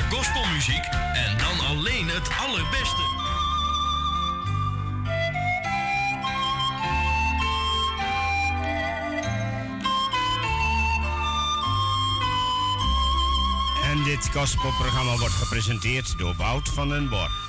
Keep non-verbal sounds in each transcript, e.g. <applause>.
gospelmuziek en dan alleen het allerbeste. En dit gospelprogramma wordt gepresenteerd door Wout van den Borg.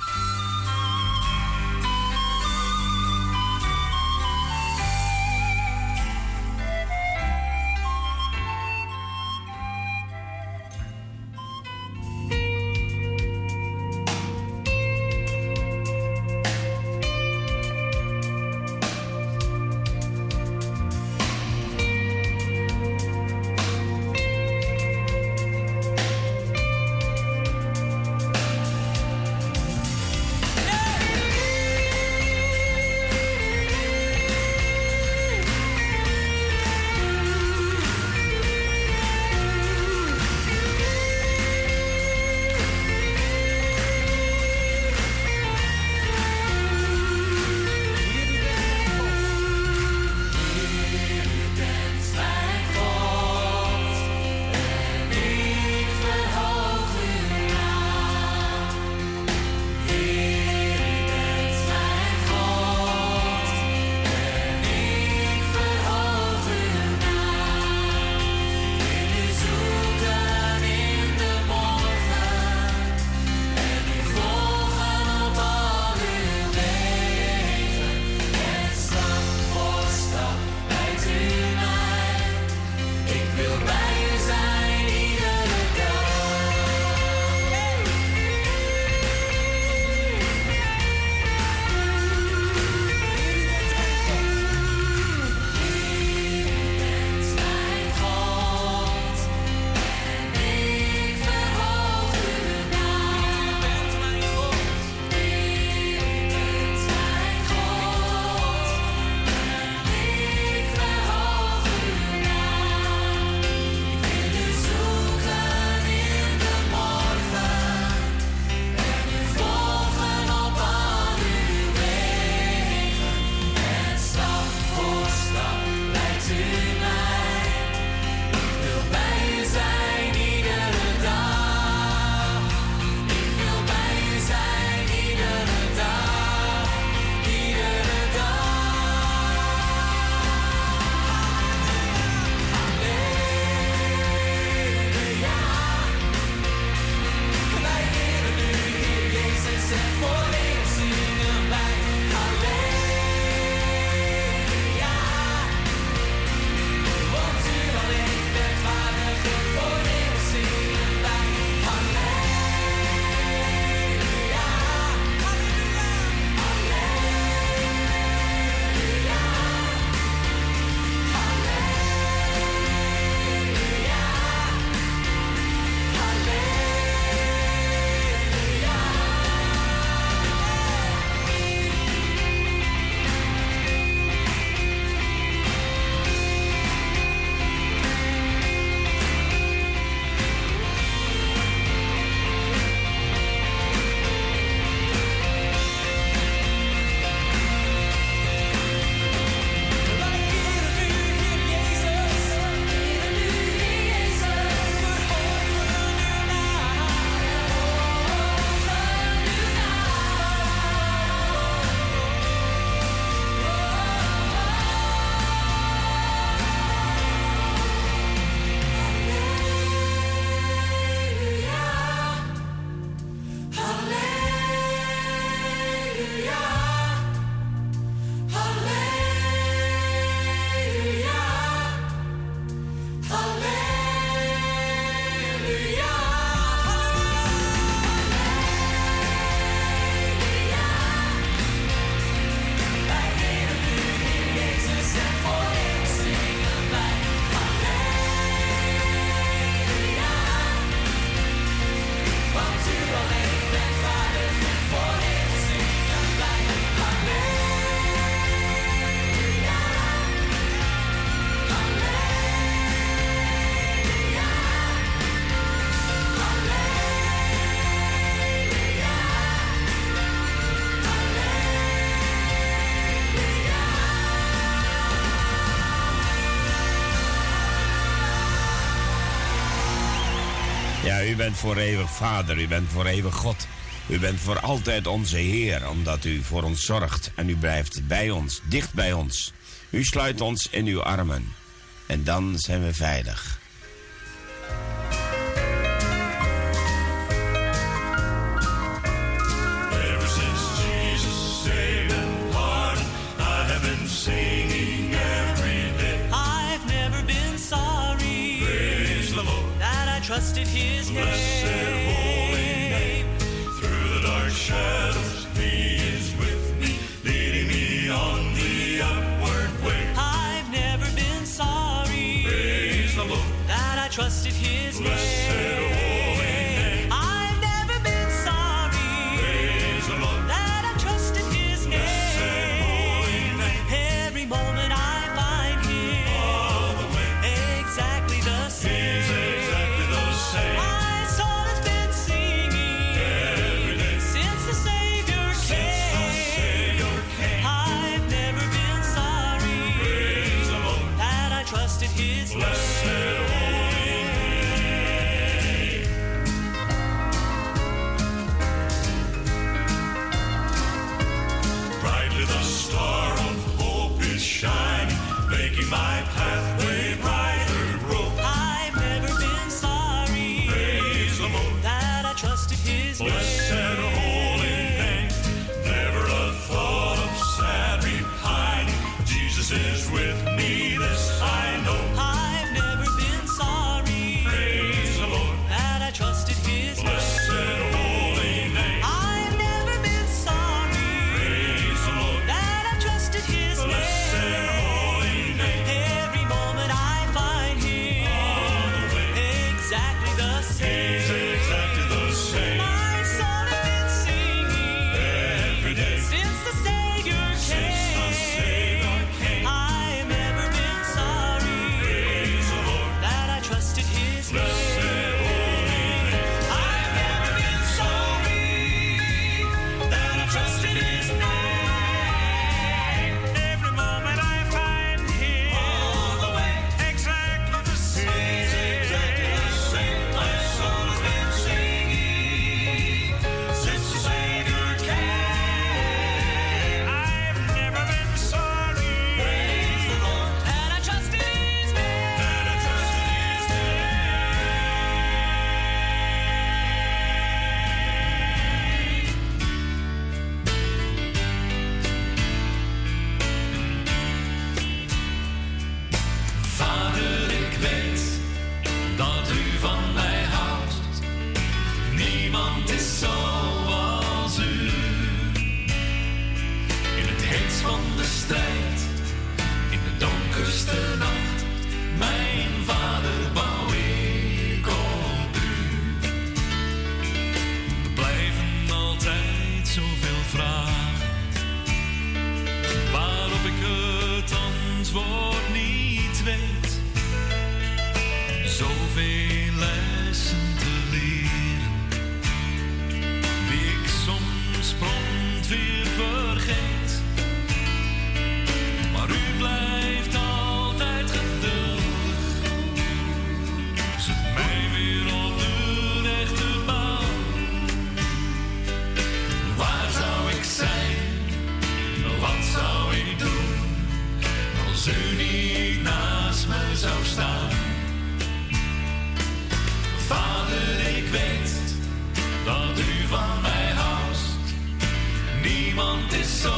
u bent voor eeuwig Vader, u bent voor eeuwig God. U bent voor altijd onze Heer, omdat u voor ons zorgt en u blijft bij ons, dicht bij ons. U sluit ons in uw armen en dan zijn we veilig. trusted his name. so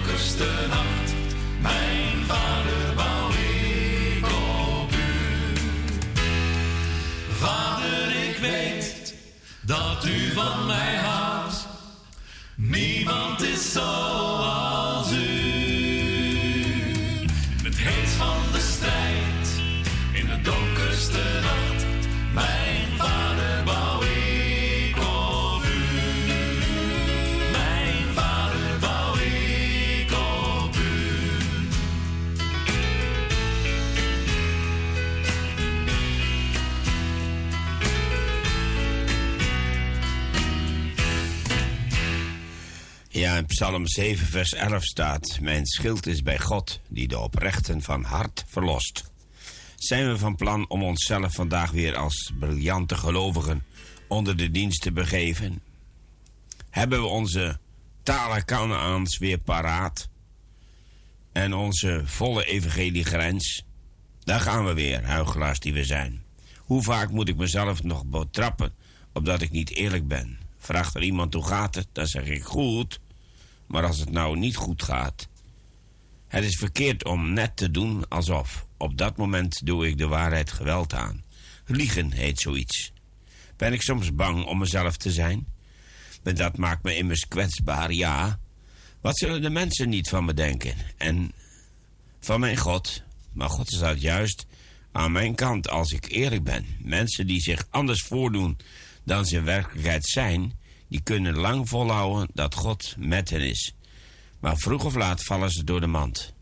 donkerste nacht, mijn vader bouw ik op u. Vader, ik weet dat u van mij houdt. Niemand is zoals Psalm 7, vers 11 staat: Mijn schild is bij God, die de oprechten van hart verlost. Zijn we van plan om onszelf vandaag weer als briljante gelovigen onder de dienst te begeven? Hebben we onze talenkanaans weer paraat? En onze volle evangeliegrens? Daar gaan we weer, huigelaars die we zijn. Hoe vaak moet ik mezelf nog betrappen op dat ik niet eerlijk ben? Vraagt er iemand hoe gaat het, dan zeg ik goed. Maar als het nou niet goed gaat. Het is verkeerd om net te doen alsof. Op dat moment doe ik de waarheid geweld aan. Liegen heet zoiets. Ben ik soms bang om mezelf te zijn? Maar dat maakt me immers kwetsbaar, ja. Wat zullen de mensen niet van me denken? En van mijn God. Maar God staat juist aan mijn kant als ik eerlijk ben. Mensen die zich anders voordoen dan ze in werkelijkheid zijn, die kunnen lang volhouden dat God met hen is. Maar vroeg of laat vallen ze door de mand.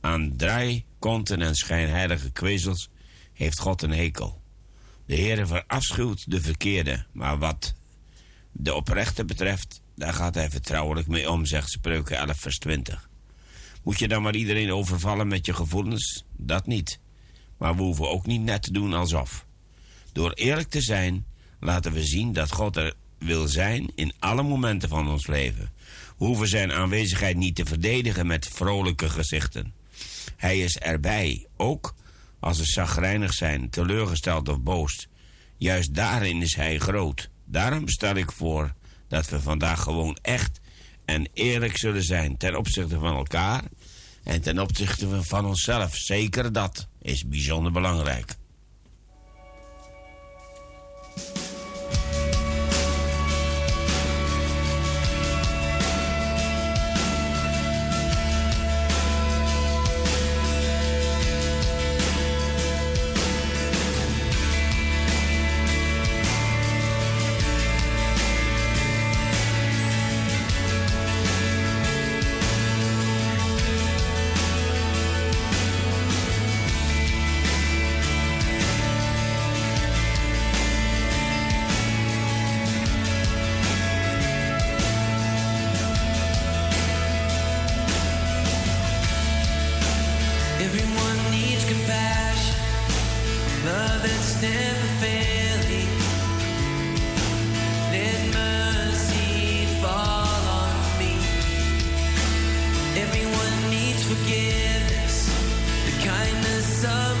Aan draai, konten en schijnheilige kwezels heeft God een hekel. De Heere verafschuwt de verkeerde, maar wat de oprechte betreft, daar gaat hij vertrouwelijk mee om, zegt Spreuken 11 vers 20. Moet je dan maar iedereen overvallen met je gevoelens? Dat niet. Maar we hoeven ook niet net te doen alsof. Door eerlijk te zijn, laten we zien dat God er wil zijn in alle momenten van ons leven. Hoeven zijn aanwezigheid niet te verdedigen met vrolijke gezichten. Hij is erbij, ook als we zagrijnig zijn, teleurgesteld of boos. Juist daarin is hij groot. Daarom stel ik voor dat we vandaag gewoon echt en eerlijk zullen zijn ten opzichte van elkaar en ten opzichte van onszelf. Zeker dat is bijzonder belangrijk. sun.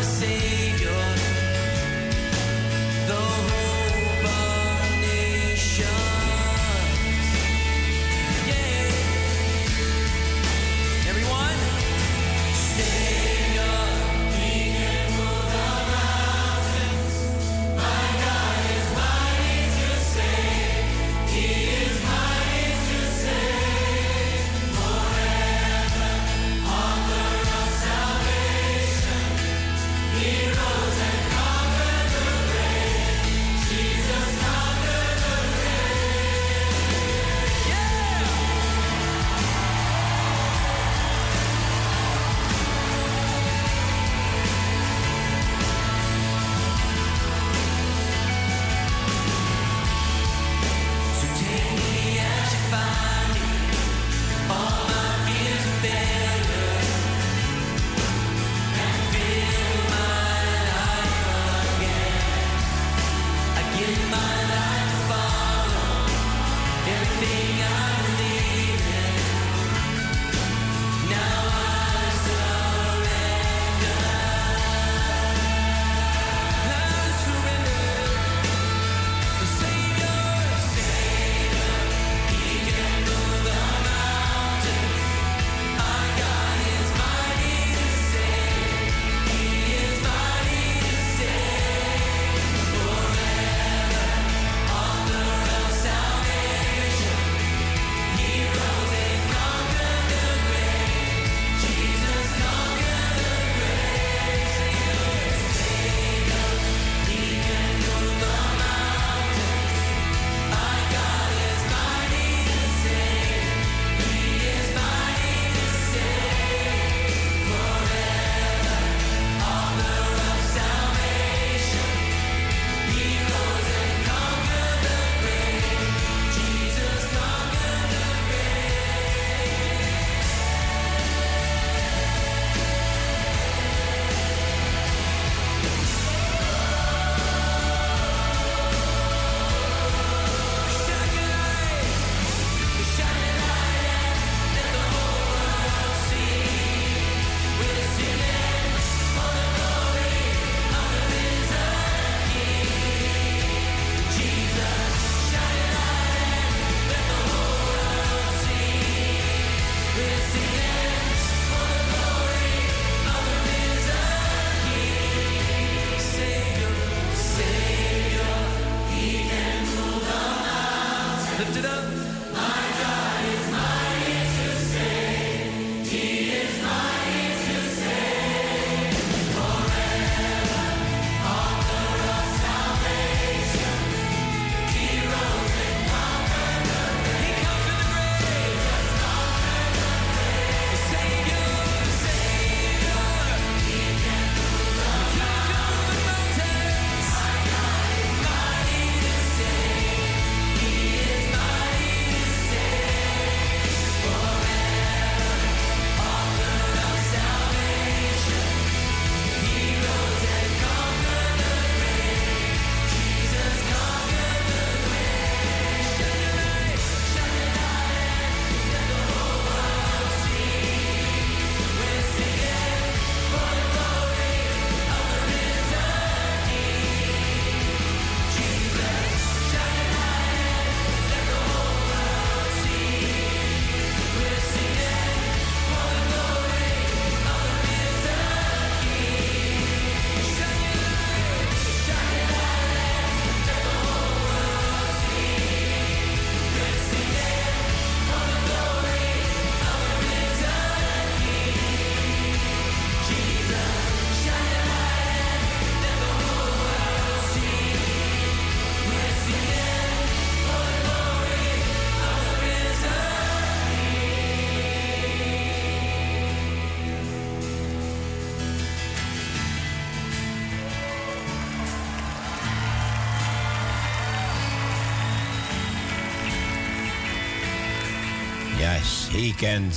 Can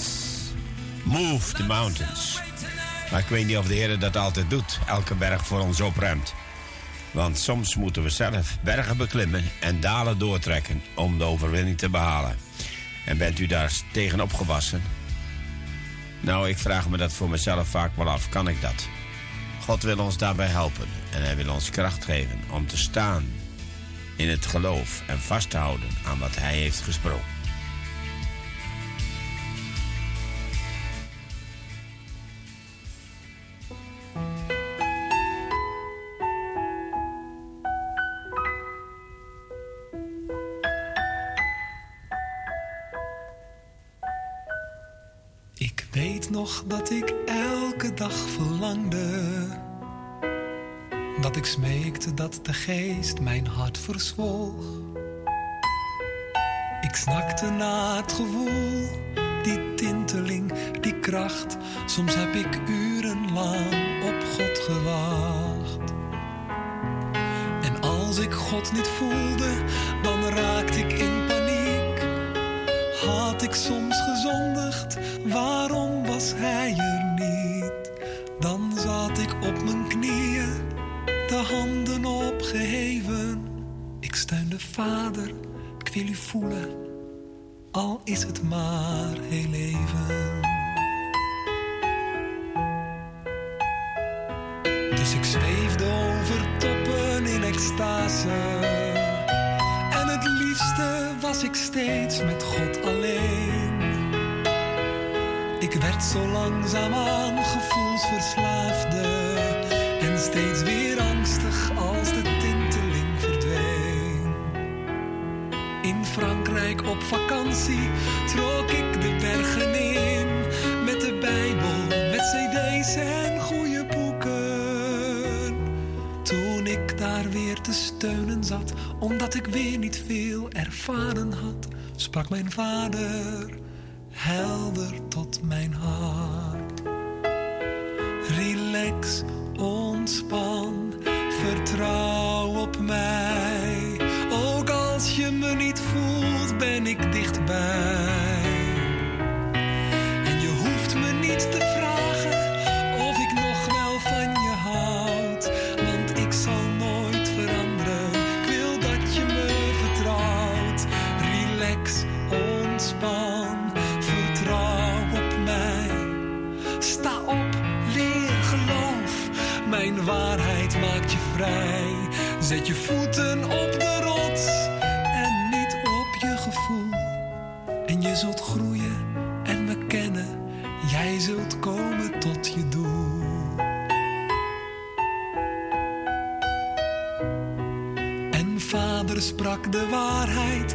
move the mountains. Maar ik weet niet of de Heer dat altijd doet. Elke berg voor ons opruimt. Want soms moeten we zelf bergen beklimmen en dalen doortrekken om de overwinning te behalen. En bent u daar tegen opgewassen? Nou, ik vraag me dat voor mezelf vaak wel af. Kan ik dat? God wil ons daarbij helpen en hij wil ons kracht geven om te staan in het geloof en vast te houden aan wat hij heeft gesproken. Ik weet nog dat ik elke dag verlangde. Dat ik smeekte dat de geest mijn hart verzwolg. Ik snakte naar het gevoel, die tinteling, die kracht. Soms heb ik urenlang op God gewacht. En als ik God niet voelde, dan raakte ik in. Had ik soms gezondigd, waarom was hij er niet? Dan zat ik op mijn knieën, de handen opgeheven. Ik steunde vader, ik wil u voelen, al is het maar heel even. Dus ik zweefde over toppen in extase. En het liefste was ik steeds met God alleen. Werd zo langzaamaan gevoelsverslaafde. En steeds weer angstig als de tinteling verdween. In Frankrijk op vakantie trok ik de bergen in. Met de Bijbel, met cd's en goede boeken. Toen ik daar weer te steunen zat, omdat ik weer niet veel ervaren had, sprak mijn vader helder tot mijn hart. Zet je voeten op de rots en niet op je gevoel. En je zult groeien en me kennen. Jij zult komen tot je doel. En vader sprak de waarheid,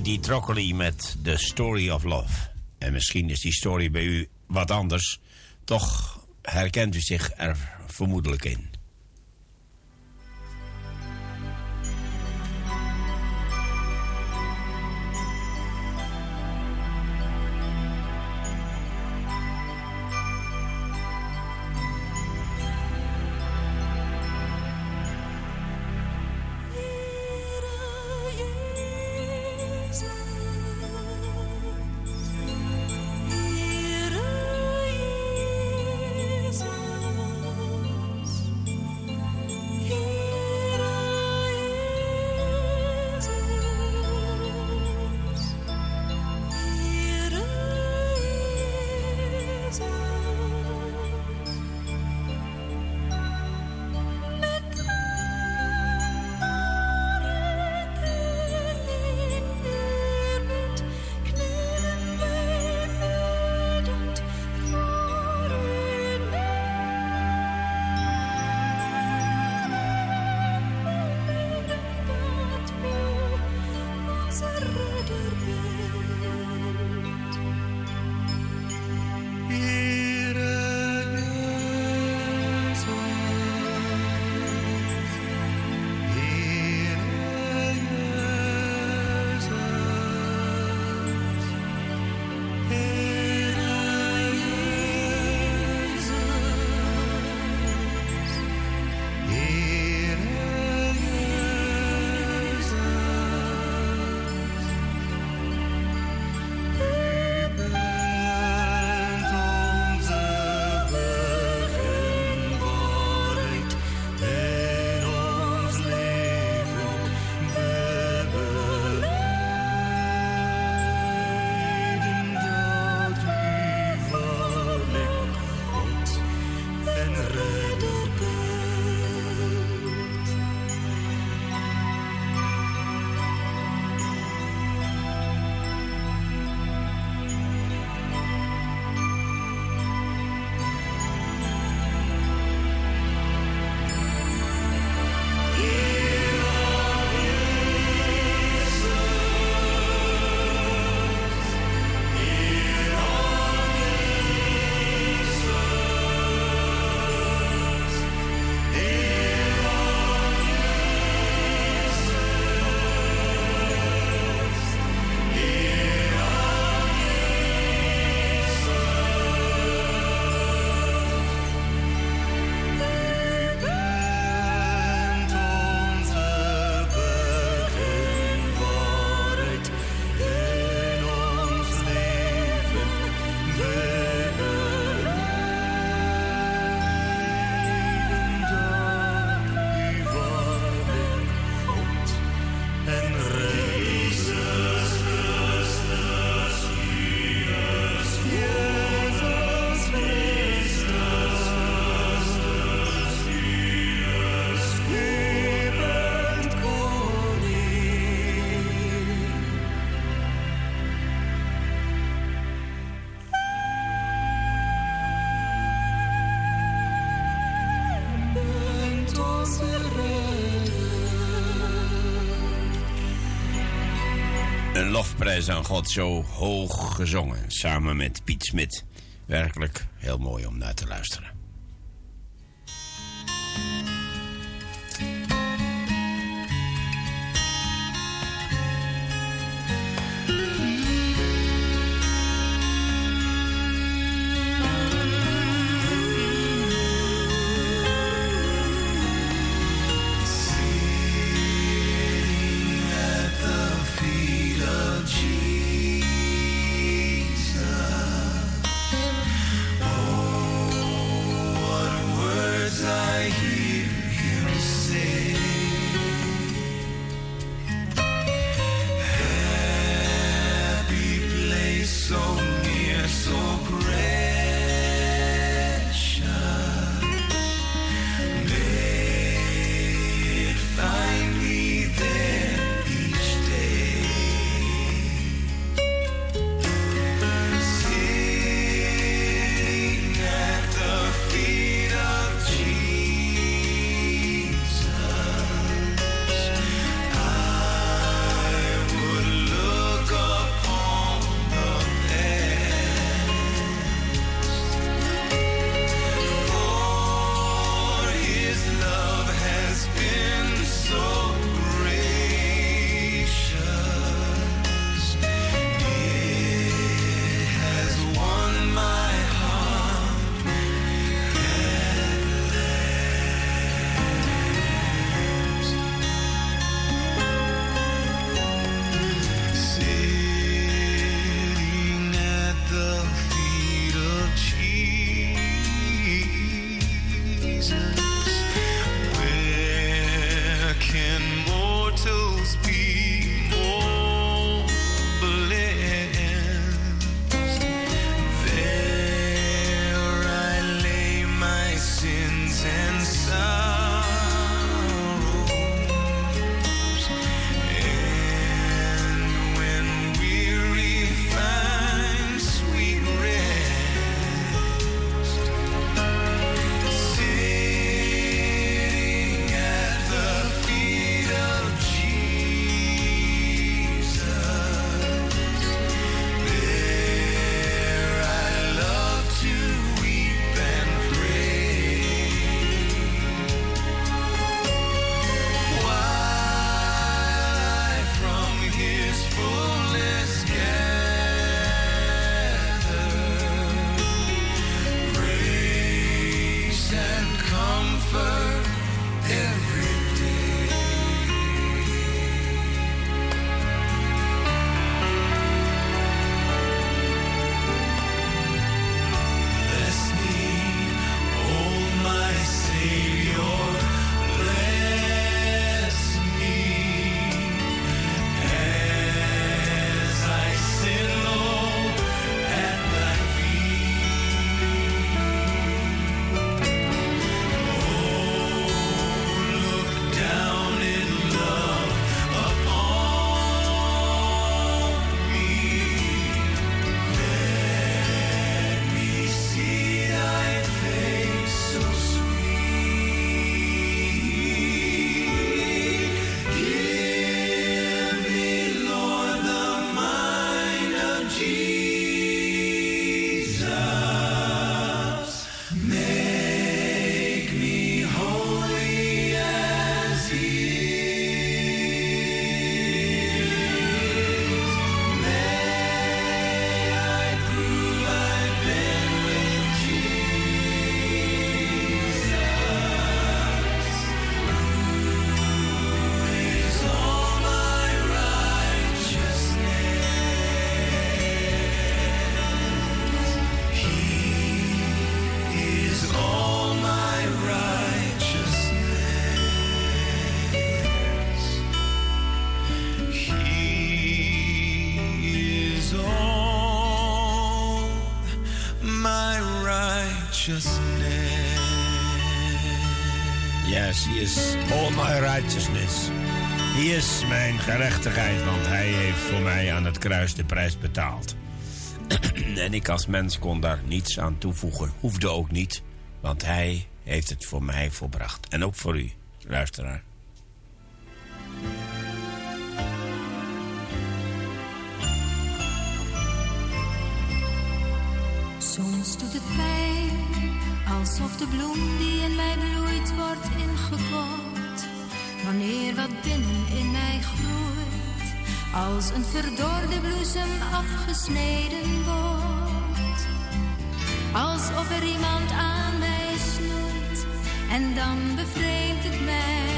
Katie Troccoli met The Story of Love. En misschien is die story bij u wat anders. Toch herkent u zich er vermoedelijk in. Lofprijs aan God zo hoog gezongen. Samen met Piet Smit. Werkelijk heel mooi om naar te luisteren. He is all my. Hij is mijn gerechtigheid, want hij heeft voor mij aan het kruis de prijs betaald. <clears throat> en ik als mens kon daar niets aan toevoegen. Hoefde ook niet, want hij heeft het voor mij volbracht. En ook voor u, luisteraar. Soms doet het pijn, alsof de bloem die in mij bloeit wordt ingekort. Wanneer wat binnen in mij groeit, als een verdorde bloesem afgesneden wordt. Alsof er iemand aan mij snoeit en dan bevreemdt het mij.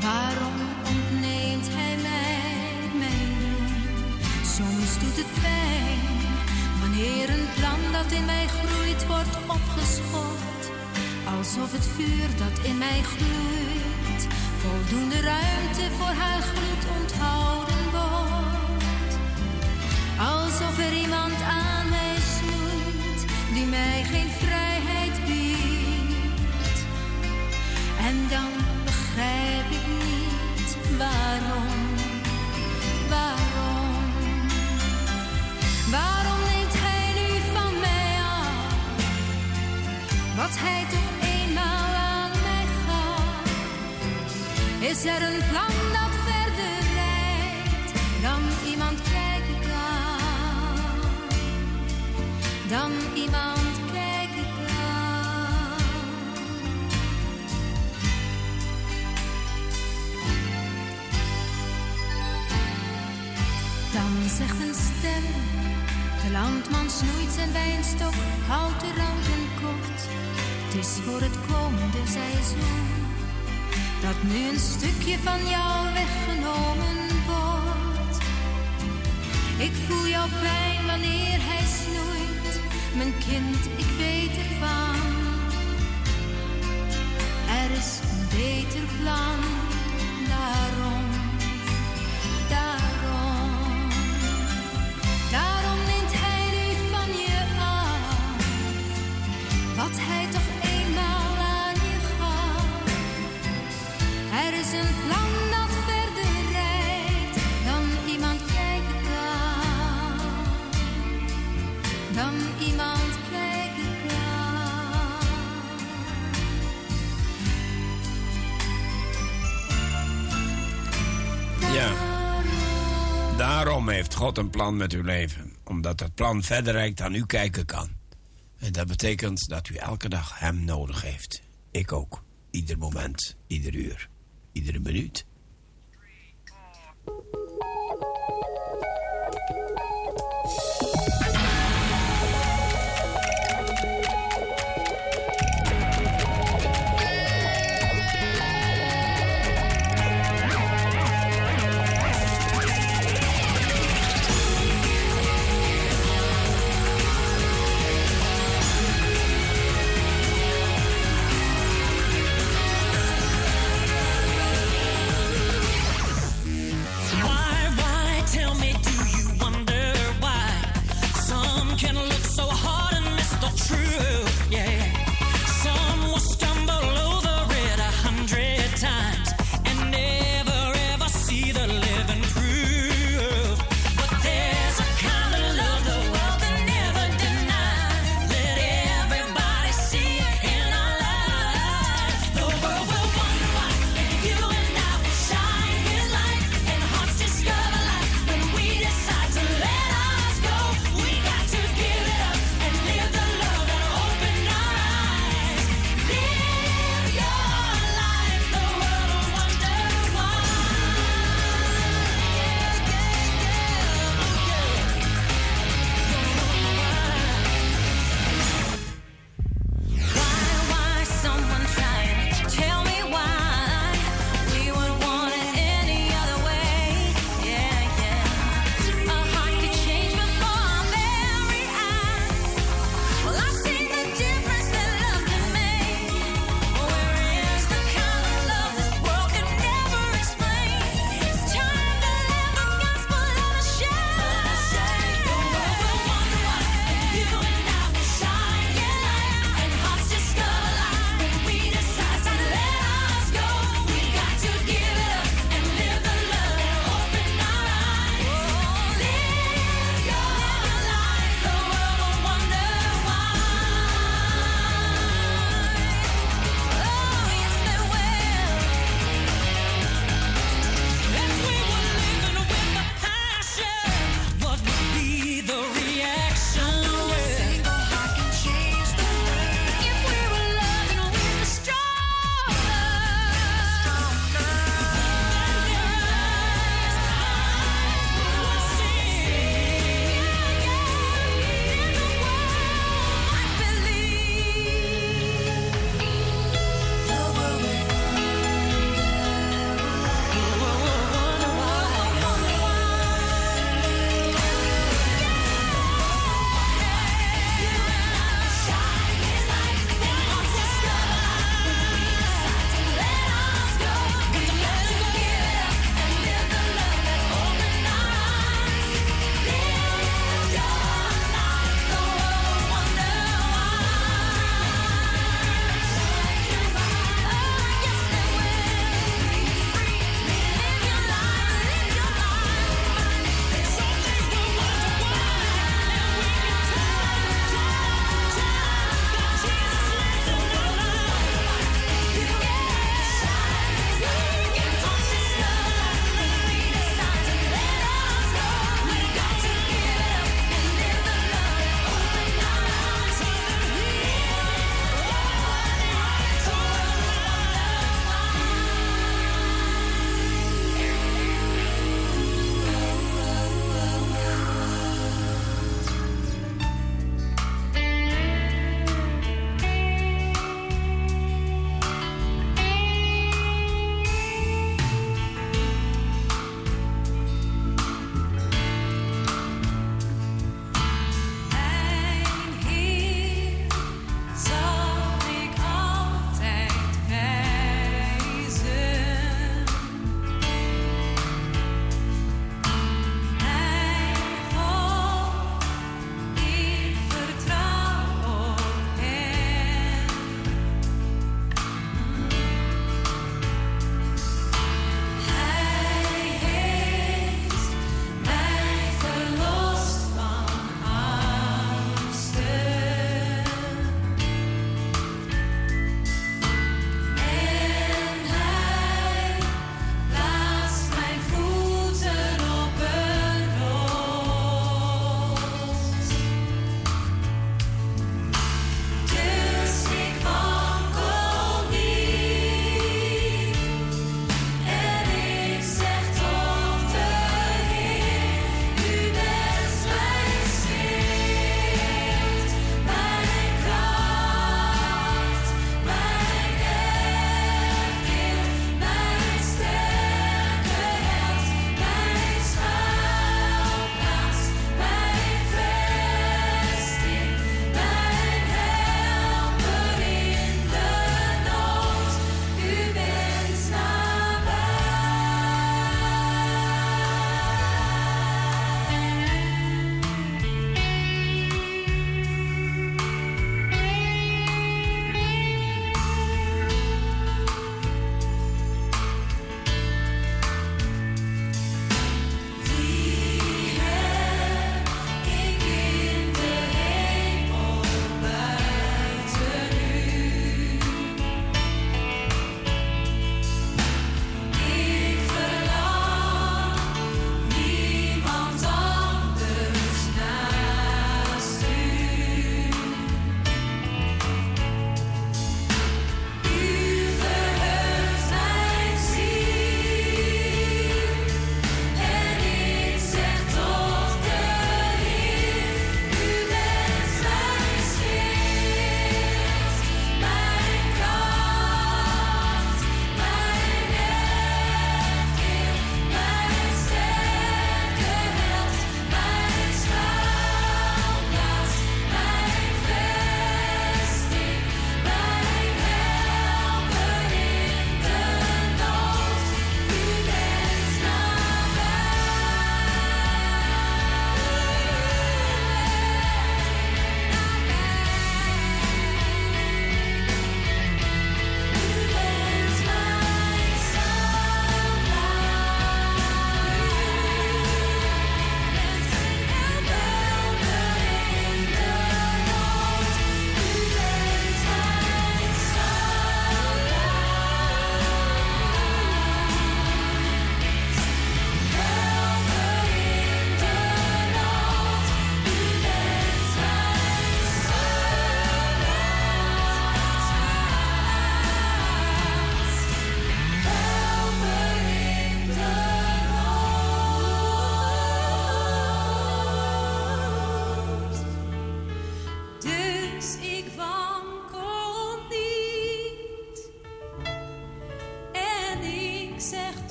Waarom ontneemt hij mij mijn bloem? Soms doet het pijn wanneer een plan dat in mij groeit wordt opgeschot. Alsof het vuur dat in mij gloeit voldoende ruimte voor haar gloed onthouden wordt. Alsof er iemand aan mij snoeit die mij geen vrijheid Is er een plan dat verder reikt dan iemand kijken kan? Dan iemand kijken kan. Dan zegt een stem, de landman snoeit zijn wijnstok, houdt de ranken kort. Het is voor het komende seizoen, dat nu een stukje van jou weggenomen wordt. Ik voel jouw pijn wanneer hij snoeit, mijn kind, ik weet ervan. Er is een beter plan daarom. Heeft God een plan met uw leven. Omdat het plan verder reikt dan u kijken kan. En dat betekent dat u elke dag hem nodig heeft. Ik ook. Ieder moment, ieder uur, iedere minuut.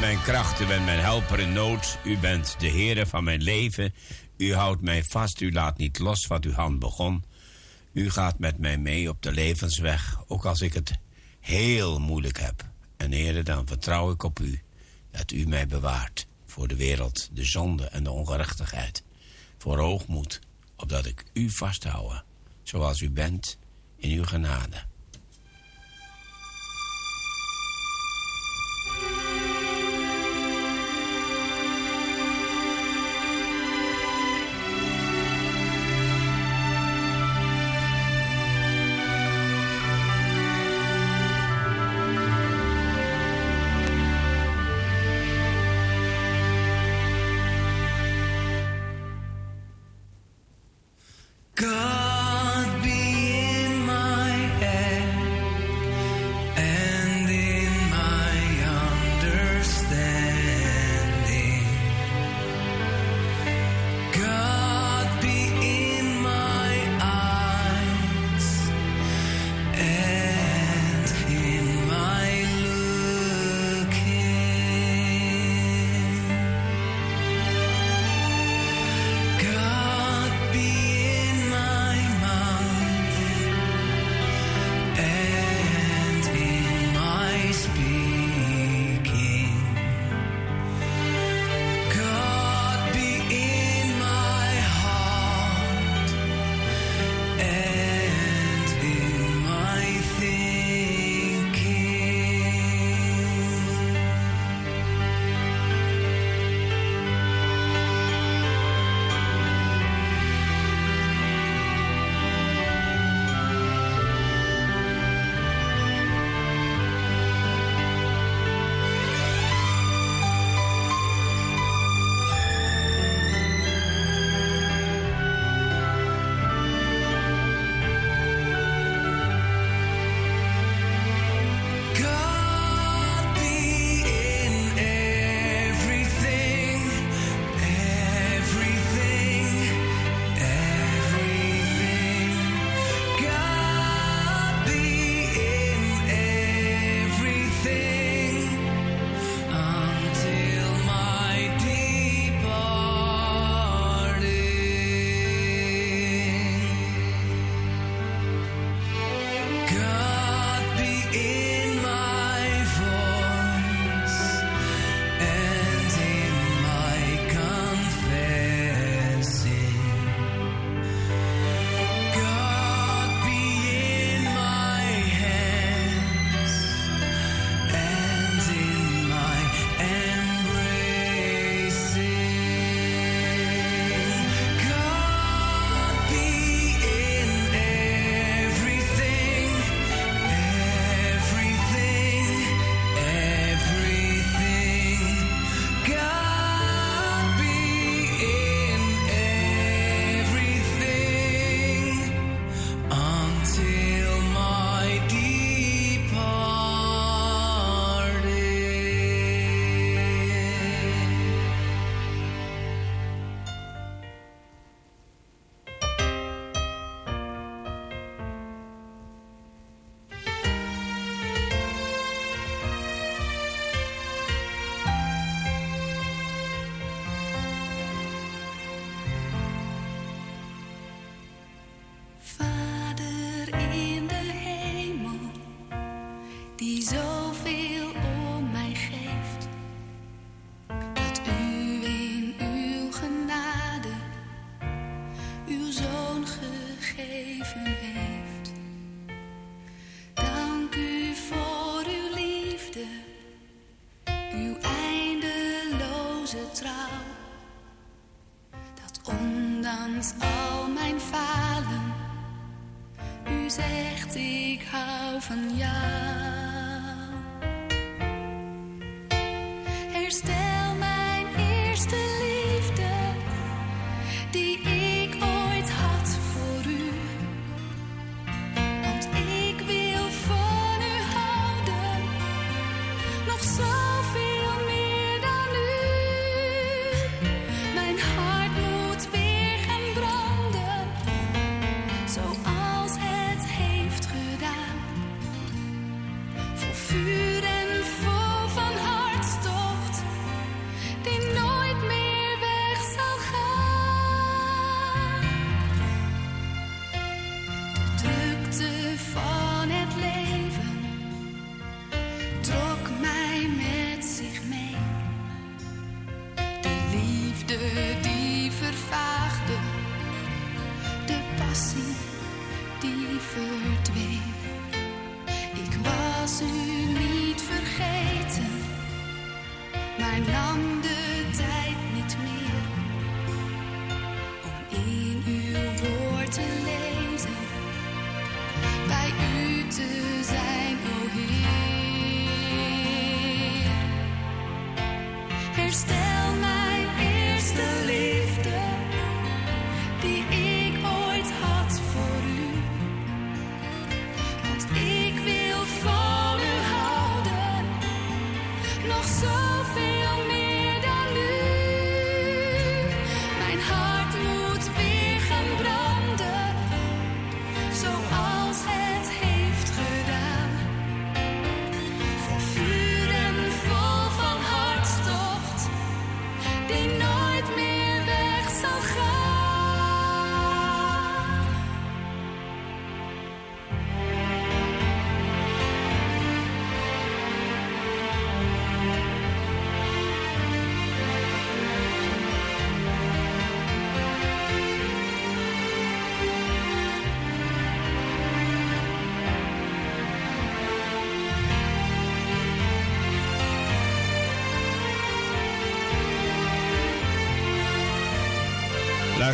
Mijn kracht, u bent mijn helper in nood. U bent de Heere van mijn leven. U houdt mij vast, u laat niet los wat uw hand begon. U gaat met mij mee op de levensweg, ook als ik het heel moeilijk heb. En Heere, dan vertrouw ik op u, dat u mij bewaart voor de wereld, de zonde en de ongerechtigheid. Voor hoogmoed, opdat ik u vasthouden, zoals u bent in uw genade.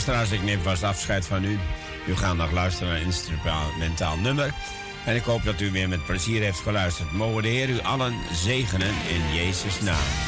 luisteraars, ik neem vast afscheid van u. U gaat nog luisteren naar een instrumentaal nummer. En ik hoop dat u weer met plezier heeft geluisterd. Mogen de Heer u allen zegenen in Jezus' naam.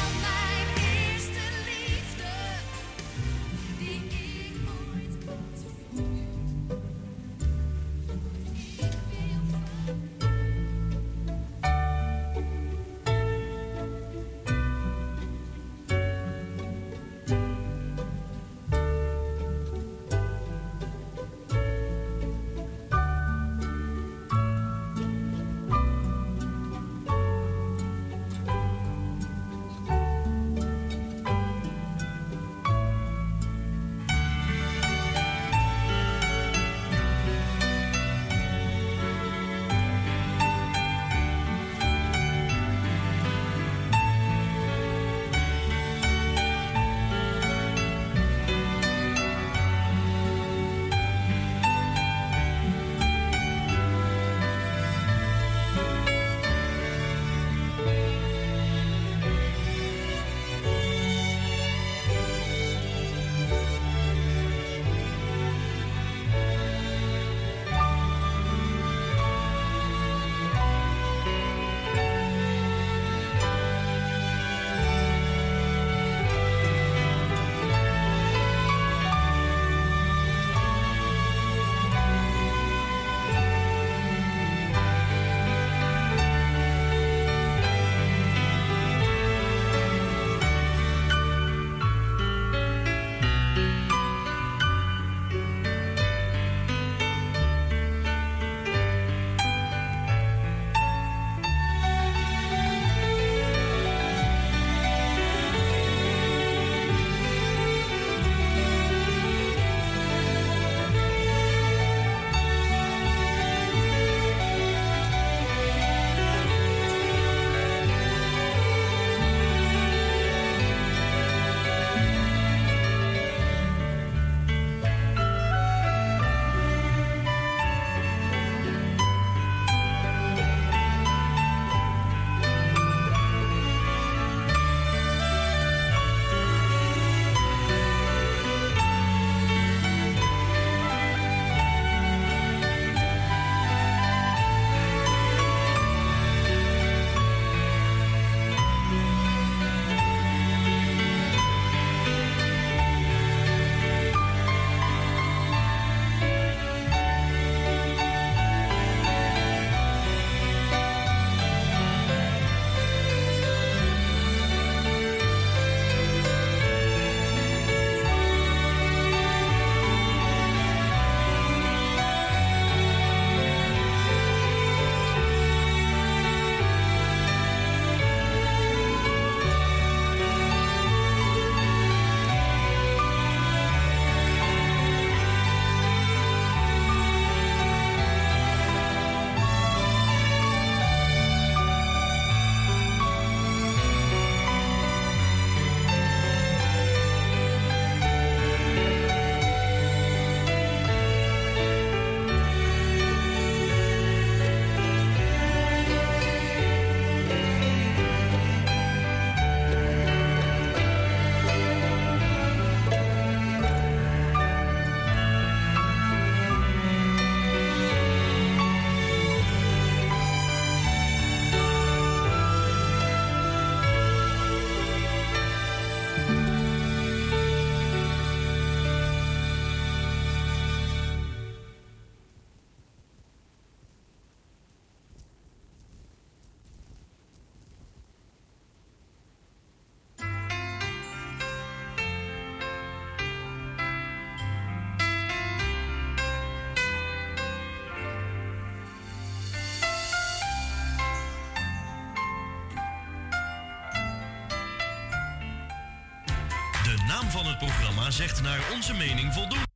Zegt naar onze mening voldoen.